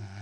Uh-huh.